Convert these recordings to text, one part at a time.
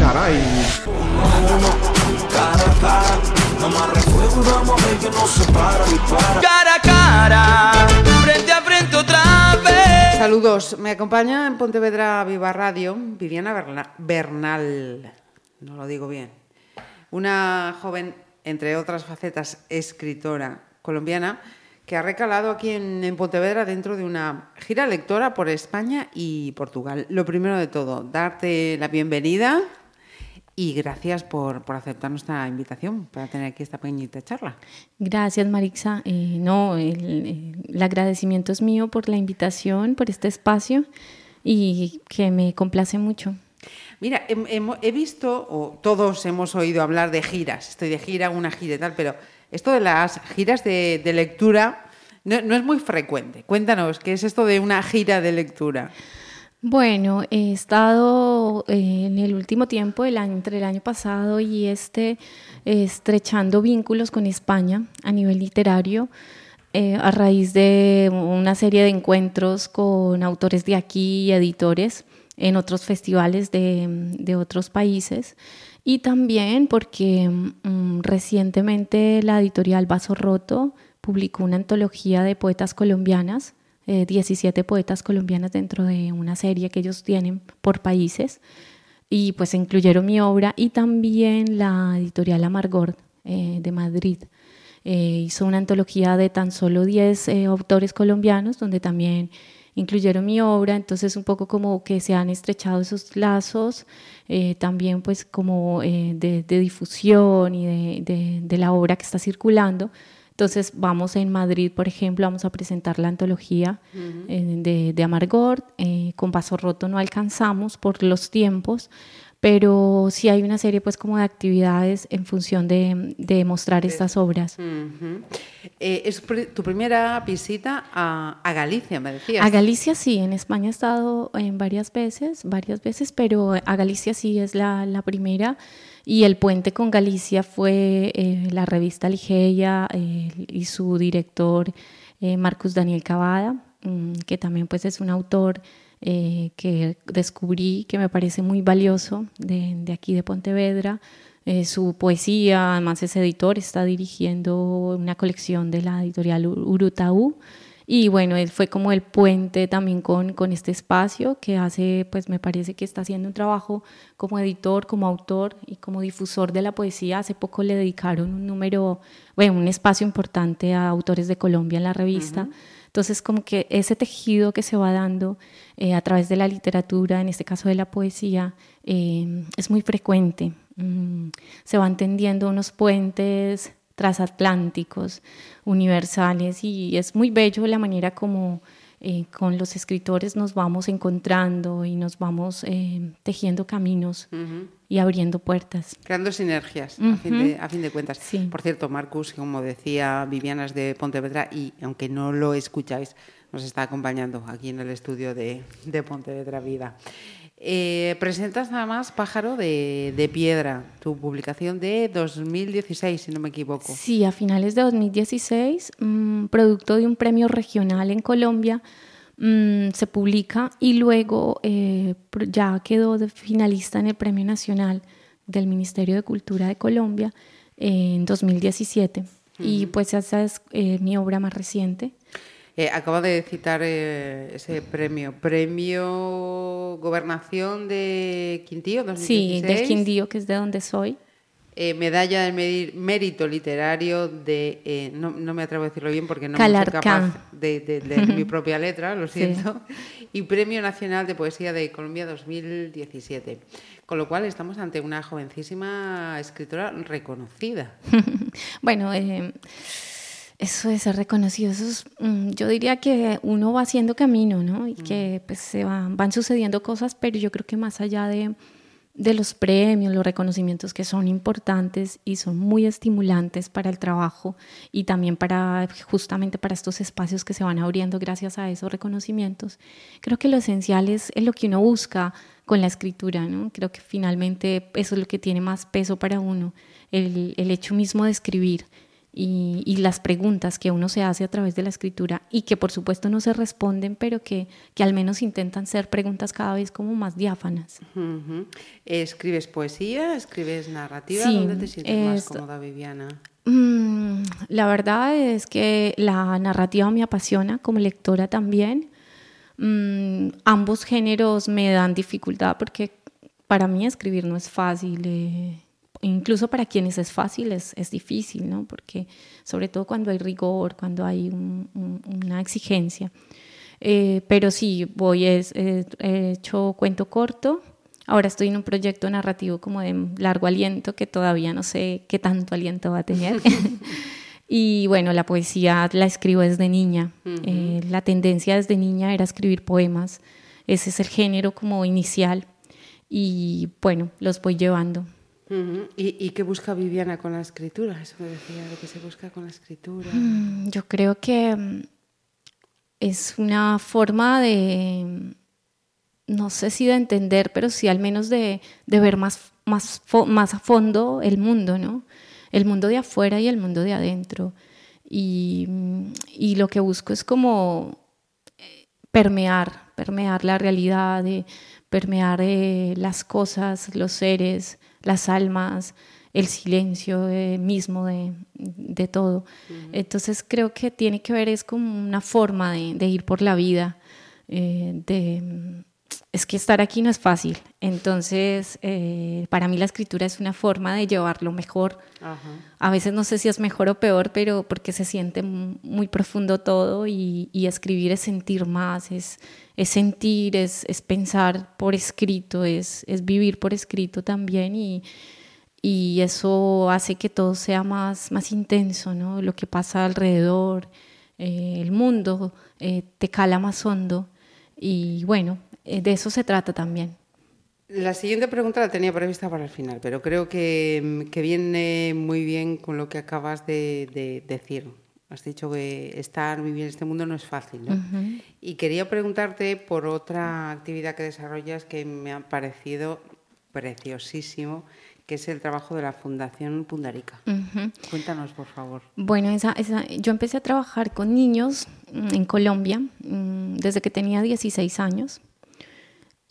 caray. Cara a cara, no más refuego, vamos a ver que no se para, dispara. Cara a cara, frente a frente otra vez. Saludos, me acompaña en Pontevedra Viva Radio Viviana Berna- Bernal, no lo digo bien, una joven, entre otras facetas, escritora colombiana que ha recalado aquí en, en Pontevedra dentro de una gira lectora por España y Portugal. Lo primero de todo, darte la bienvenida y gracias por, por aceptar nuestra invitación para tener aquí esta pequeñita charla. Gracias, Marixa. Eh, no, el, agradecimiento es mío por la invitación, por este espacio y que me complace mucho. Mira, he, visto, o todos hemos oído hablar de giras, estoy de gira, una gira y tal, pero esto de las giras de, de lectura no, no es muy frecuente. Cuéntanos, ¿qué es esto de una gira de lectura? Bueno, he estado eh, en el último tiempo, entre el año pasado y este, estrechando vínculos con España a nivel literario, eh, a raíz de una serie de encuentros con autores de aquí y editores en otros festivales de, de otros países. Y también porque mm, recientemente la editorial Vaso Roto publicó una antología de poetas colombianas eh, 17 poetas colombianas dentro de una serie que ellos tienen por países y pues incluyeron mi obra y también la editorial Amargor eh, de Madrid. Eh, hizo una antología de tan solo 10 eh, autores colombianos donde también incluyeron mi obra, entonces un poco como que se han estrechado esos lazos, también pues como de, difusión y de- de la obra que está circulando. Entonces vamos en Madrid, por ejemplo, vamos a presentar la antología eh, de, de Amargor. eh, con Vaso Roto no alcanzamos por los tiempos, pero sí hay una serie pues como de actividades en función de, de mostrar estas obras. Ujú. Eh, es tu primera visita a, a Galicia, me decías. A Galicia sí, en España he estado en varias veces, varias veces, pero a Galicia sí es la, la primera. Y el puente con Galicia fue eh, la revista Ligeia eh, y su director eh, Marcus Daniel Cavada, mm, que también pues es un autor eh, que descubrí que me parece muy valioso de, aquí de Pontevedra. Eh, su poesía, además es editor, está dirigiendo una colección de la editorial Ur- Urutaú. Y bueno, él fue como el puente también con, con este espacio que hace, pues me parece que está haciendo un trabajo como editor, como autor y como difusor de la poesía. Hace poco le dedicaron un número, bueno, un espacio importante a autores de Colombia en la revista. Entonces, como que ese tejido que se va dando eh, a través de la literatura, en este caso de la poesía, eh, es muy frecuente. Mm, se van tendiendo unos puentes transatlánticos, universales, y es muy bello la manera como eh, con los escritores nos vamos encontrando y nos vamos tejiendo caminos y abriendo puertas. Creando sinergias, a, fin de, a fin de cuentas. Sí. Por cierto, Marcus, como decía Viviana, es de Pontevedra y aunque no lo escucháis, nos está acompañando aquí en el estudio de, de Pontevedra Vida. Eh, presentas nada más Pájaro de, de Piedra, tu publicación de 2016, si no me equivoco. Sí, a finales de 2016, mm, producto de un premio regional en Colombia, mm, se publica y luego eh, ya quedó de finalista en el Premio Nacional del Ministerio de Cultura de Colombia eh, en 2017. Y pues esa es eh, mi obra más reciente. Eh, acaba de citar eh, ese premio, Premio Gobernación de Quintío 2016. Sí, del Quindío, que es de donde soy. Eh, medalla del mérito literario de, eh, no, no me atrevo a decirlo bien porque no soy capaz de, de leer mi propia letra, lo siento, y Premio Nacional de Poesía de Colombia 2017. Con lo cual estamos ante una jovencísima escritora reconocida. bueno, eh, eso de ser reconocido, eso es, mm, yo diría que uno va haciendo camino, ¿no? Y que pues se van, van sucediendo cosas, pero yo creo que más allá de, de los premios, los reconocimientos que son importantes y son muy estimulantes para el trabajo y también para justamente para estos espacios que se van abriendo gracias a esos reconocimientos. Creo que lo esencial es, lo que uno busca con la escritura, ¿no? Creo que finalmente eso es lo que tiene más peso para uno, el, el hecho mismo de escribir y, y, las preguntas que uno se hace a través de la escritura y que por supuesto no se responden, pero que, que al menos intentan ser preguntas cada vez como más diáfanas. Uh -huh. ¿Escribes poesía? ¿Escribes narrativa? Sí, ¿Dónde te sientes es, más cómoda, Viviana? Mmm, la verdad es que la narrativa me apasiona, como lectora también. Mm, ambos géneros me dan dificultad porque para mí escribir no es fácil. Eh, incluso para quienes es fácil, es, es, difícil, ¿no? Porque sobre todo cuando hay rigor, cuando hay un, un, una exigencia. Eh, pero sí, voy, es, eh, he hecho cuento corto. Ahora estoy en un proyecto narrativo como de largo aliento que todavía no sé qué tanto aliento va a tener. y bueno, la poesía la escribo desde niña. Uh -huh. eh, la tendencia desde niña era escribir poemas. Ese es el género como inicial. Y bueno, los voy llevando. ¿Y, ¿Y, qué busca Viviana con la escritura? Eso me decía, de qué se busca con la escritura. Mm, yo creo que mm, es una forma de, no sé si de entender, pero sí al menos de, de ver más, más, más a fondo el mundo, ¿no? El mundo de afuera y el mundo de adentro. Y, y lo que busco es como eh, permear, permear la realidad, de permear eh, las cosas, los seres, las almas, el silencio eh, mismo de, de todo. Uh -huh. Entonces creo que tiene que ver, es como una forma de, de ir por la vida, eh, de, es que estar aquí no es fácil. Entonces, eh, para mí la escritura es una forma de llevarlo mejor. A veces no sé si es mejor o peor, pero porque se siente muy profundo todo y, y escribir es sentir más, es, es sentir, es, es, pensar por escrito, es, es vivir por escrito también y y eso hace que todo sea más, más intenso, ¿no? Lo que pasa alrededor, eh, el mundo eh, te cala más hondo y bueno, de eso se trata también. La siguiente pregunta la tenía prevista para el final, pero creo que, que viene muy bien con lo que acabas de, de, decir. Has dicho que estar, vivir en este mundo no es fácil, ¿no? Uh -huh. Y quería preguntarte por otra actividad que desarrollas que me ha parecido preciosísimo, que es el trabajo de la Fundación Pundarica. Uh -huh. Cuéntanos, por favor. Bueno, esa, esa, yo empecé a trabajar con niños mm, en Colombia mm, desde que tenía 16 años.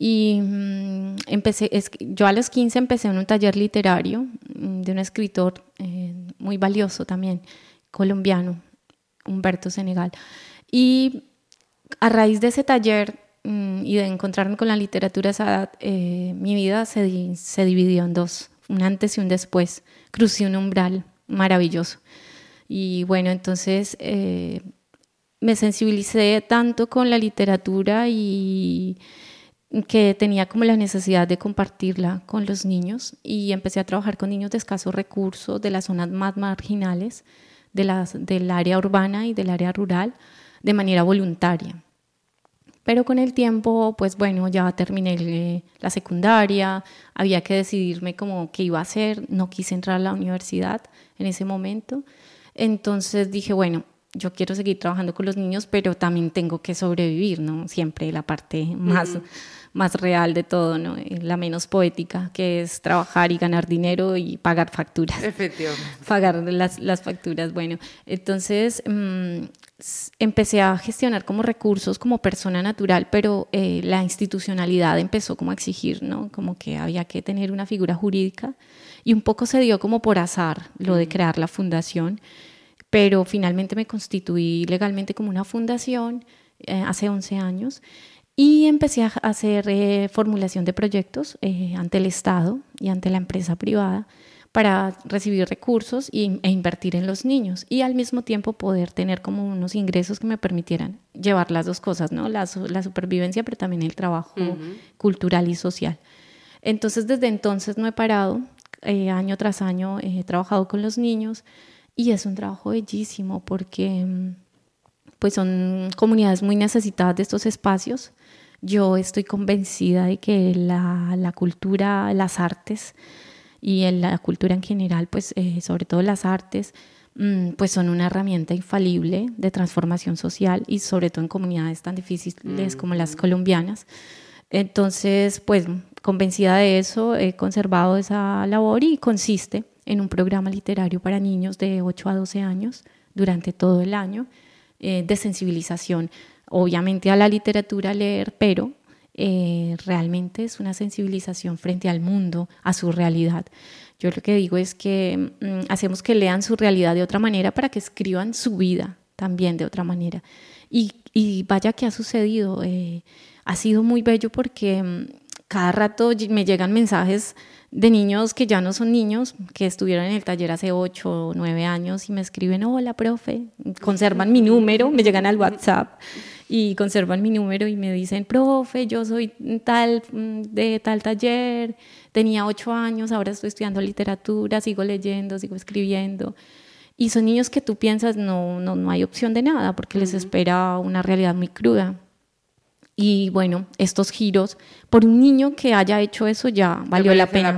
Y mm, empecé, es, yo a los 15 empecé en un taller literario de un escritor eh, muy valioso también, colombiano, Humberto Senegal. Y a raíz de ese taller y de encontrarme con la literatura a esa edad, eh, mi vida se, se dividió en dos un antes y un después. Crucé un umbral maravilloso. Y bueno, entonces eh, me sensibilicé tanto con la literatura y que tenía como la necesidad de compartirla con los niños y empecé a trabajar con niños de escasos recursos, de las zonas más marginales, del área urbana y del área rural, de manera voluntaria. Pero con el tiempo, pues bueno, ya terminé la secundaria, había que decidirme como qué iba a hacer, no quise entrar a la universidad en ese momento. Entonces dije, bueno, yo quiero seguir trabajando con los niños, pero también tengo que sobrevivir, ¿no? Siempre la parte más, más real de todo, ¿no? La menos poética, que es trabajar y ganar dinero y pagar facturas. Efectivamente. Pagar las, las facturas, bueno. Entonces, mmm, empecé a gestionar como recursos como persona natural, pero eh, la institucionalidad empezó como a exigir, ¿no? Como que había que tener una figura jurídica y un poco se dio como por azar lo de crear la fundación, pero finalmente me constituí legalmente como una fundación eh, hace 11 años y empecé a hacer eh, formulación de proyectos eh, ante el Estado y ante la empresa privada para recibir recursos y, e invertir en los niños y al mismo tiempo poder tener como unos ingresos que me permitieran llevar las dos cosas, ¿no? La, la supervivencia, pero también el trabajo uh -huh. cultural y social. Entonces, desde entonces no he parado, eh, año tras año he trabajado con los niños y es un trabajo bellísimo porque pues son comunidades muy necesitadas de estos espacios. Yo estoy convencida de que la, la cultura, las artes, y en la cultura en general, pues eh, sobre todo las artes, mmm, pues son una herramienta infalible de transformación social y sobre todo en comunidades tan difíciles como las colombianas. Entonces, pues convencida de eso, he conservado esa labor y consiste en un programa literario para niños de 8 a 12 años durante todo el año eh, de sensibilización, obviamente a la literatura, leer, pero eh, realmente es una sensibilización frente al mundo, a su realidad. Yo lo que digo es que mm, hacemos que lean su realidad de otra manera para que escriban su vida también de otra manera. Y, vaya que ha sucedido, eh, ha sido muy bello porque mm, cada rato me llegan mensajes de niños que ya no son niños, que estuvieron en el taller hace 8 o 9 años y me escriben, hola, profe, conservan mi número, me llegan al WhatsApp y conservan mi número y me dicen, profe, yo soy tal mm, de tal taller, tenía 8 años, ahora estoy estudiando literatura, sigo leyendo, sigo escribiendo. Y son niños que tú piensas, no, no, no hay opción de nada, porque les espera una realidad muy cruda. Y bueno, estos giros, por un niño que haya hecho eso ya valió la pena,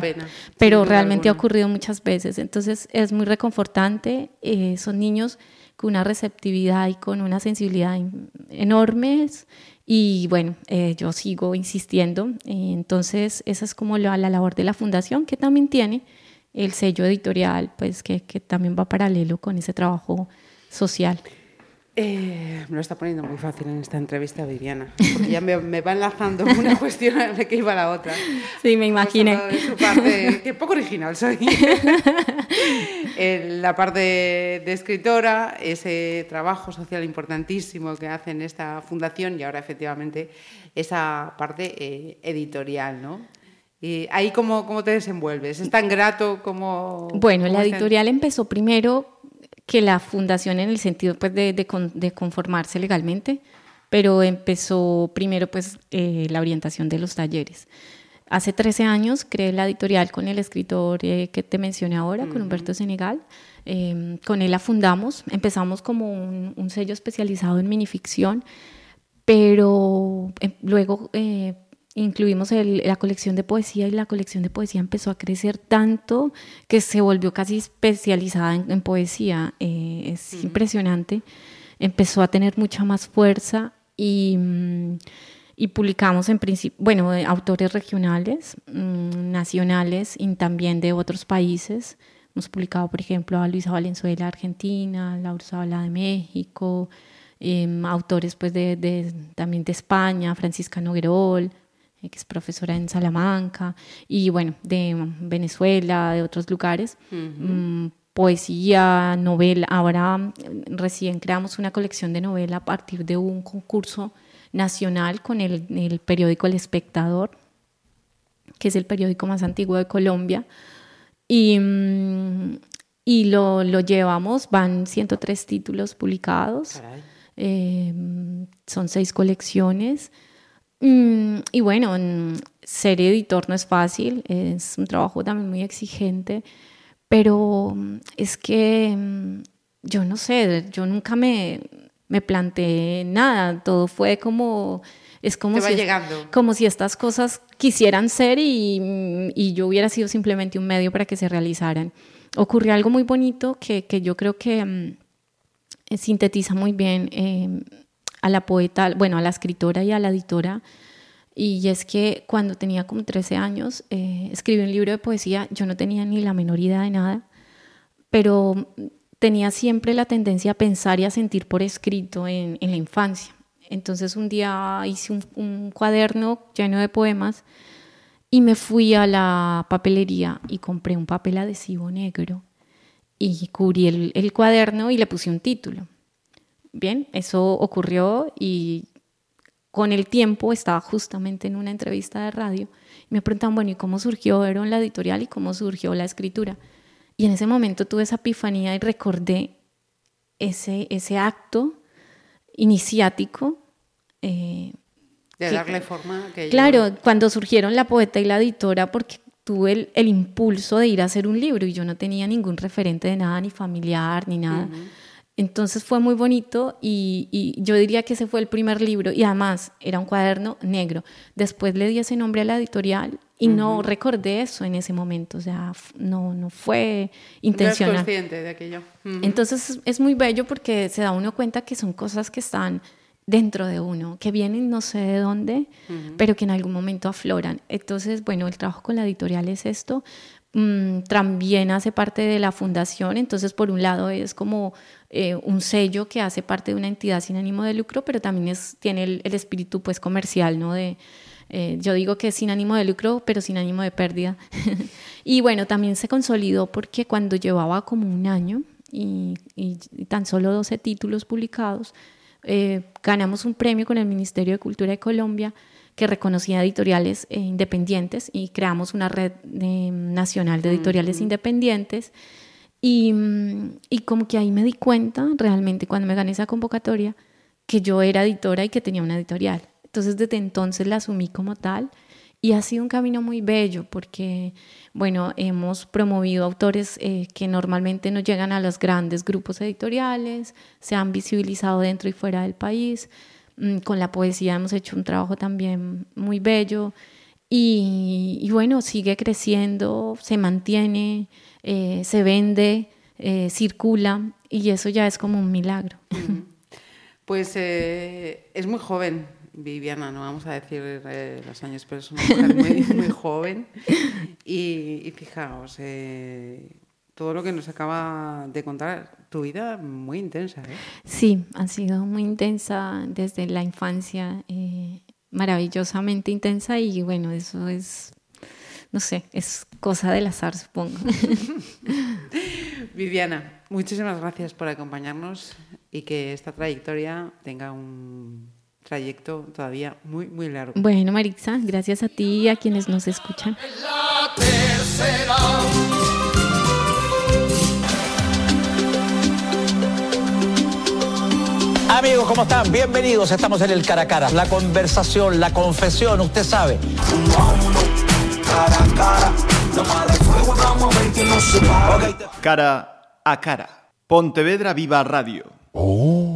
pero realmente ha ocurrido muchas veces. Entonces es muy reconfortante. Eh, son niños con una receptividad y con una sensibilidad enormes. Y bueno, eh, yo sigo insistiendo. entonces esa es como la, la, labor de la fundación, que también tiene el sello editorial, pues que, que también va paralelo con ese trabajo social. Eh, me lo está poniendo muy fácil en esta entrevista, Viviana, porque ya me, va enlazando una cuestión a la que iba la otra. Sí, me imaginé. que poco original soy. la parte de, escritora, ese trabajo social importantísimo que hace en esta fundación y ahora efectivamente esa parte eh, editorial, ¿no? Y ahí cómo, cómo te desenvuelves. ¿Es tan grato como...? Bueno, la editorial empezó primero que la fundación en el sentido pues, de, de, conformarse legalmente, pero empezó primero pues, eh, la orientación de los talleres. Hace 13 años creé la editorial con el escritor eh, que te mencioné ahora, con Humberto Senegal. Em, con él la fundamos, empezamos como un, un sello especializado en minificción, pero em, luego eh, incluimos la colección de poesía y la colección de poesía empezó a crecer tanto que se volvió casi especializada en, poesía. Eh, es impresionante. Empezó a tener mucha más fuerza y, mm, y publicamos en principio, bueno, autores regionales, mm, nacionales y también de otros países. Hemos publicado, por ejemplo, a Luisa Valenzuela, Argentina, Laura Zabala de México, em, autores pues de, también de España, Francisca Noguerol, eh, que es profesora en Salamanca, y bueno, de Venezuela, de otros lugares. Mm, poesía, novela. Ahora mm, recién creamos una colección de novela a partir de un concurso nacional con el, el, periódico El Espectador, que es el periódico más antiguo de Colombia. Y, mm, y lo, lo, llevamos, van 103 títulos publicados, eh, son seis colecciones. Mm, y bueno, ser editor no es fácil, es un trabajo también muy exigente, pero mm, es que mm, yo no sé, yo nunca me, me planteé nada, todo fue como... Es como si, llegando. como si estas cosas quisieran ser y, y, yo hubiera sido simplemente un medio para que se realizaran. Ocurrió algo muy bonito que, que yo creo que sintetiza muy bien eh, a la poeta, bueno, a la escritora y a la editora. Y es que cuando tenía como 13 años, eh, escribí un libro de poesía, yo no tenía ni la menor idea de nada, pero tenía siempre la tendencia a pensar y a sentir por escrito en, la infancia. Entonces un día hice un, cuaderno lleno de poemas y me fui a la papelería y compré un papel adhesivo negro y cubrí el cuaderno y le puse un título. Bien, eso ocurrió y con el tiempo estaba justamente en una entrevista de radio y me preguntaban, bueno, ¿y cómo surgió Aaron la editorial y cómo surgió la escritura? Y en ese momento tuve esa epifanía y recordé ese, ese acto iniciático. Eh, de darle forma. Que claro, cuando surgieron la poeta y la editora, porque tuve el, el, impulso de ir a hacer un libro y yo no tenía ningún referente de nada, ni familiar, ni nada. Entonces fue muy bonito y, yo diría que ese fue el primer libro y además era un cuaderno negro. Después le di ese nombre a la editorial y no recordé eso en ese momento, o sea, no, no fue intencional. No consciente de aquello. Entonces es muy bello porque se da uno cuenta que son cosas que están dentro de uno, que vienen no sé de dónde, pero que en algún momento afloran. Entonces, bueno, el trabajo con la editorial es esto, mm, también hace parte de la fundación, entonces por un lado es como eh, un sello que hace parte de una entidad sin ánimo de lucro, pero también tiene el, espíritu pues comercial, ¿no? De, eh, yo digo que es sin ánimo de lucro, pero sin ánimo de pérdida. y bueno, también se consolidó porque cuando llevaba como un año y, tan solo 12 títulos publicados, eh, ganamos un premio con el Ministerio de Cultura de Colombia que reconocía editoriales eh, independientes y creamos una red nacional de editoriales independientes. Y, y, como que ahí me di cuenta realmente cuando me gané esa convocatoria que yo era editora y que tenía una editorial. Entonces desde entonces la asumí como tal y ha sido un camino muy bello porque, bueno, hemos promovido autores eh, que normalmente no llegan a los grandes grupos editoriales, se han visibilizado dentro y fuera del país. Mm, con la poesía hemos hecho un trabajo también muy bello y, bueno, sigue creciendo, se mantiene, eh, se vende, eh, circula y eso ya es como un milagro. Pues es muy joven, Viviana, no vamos a decir eh, los años, pero es una mujer muy, joven. Y, fijaos, eh, todo lo que nos acaba de contar, tu vida muy intensa. ¿eh? Sí, ha sido muy intensa desde la infancia, maravillosamente intensa y bueno, eso es, no sé, es cosa del azar, supongo. Viviana, muchísimas gracias por acompañarnos y que esta trayectoria tenga un trayecto todavía muy, muy largo. Bueno, Marixa, gracias a ti y a quienes nos escuchan. Amigos, ¿cómo están? Bienvenidos. Estamos en el cara a cara. La conversación, la confesión, usted sabe. Cara a cara. Pontevedra Viva Radio. Oh.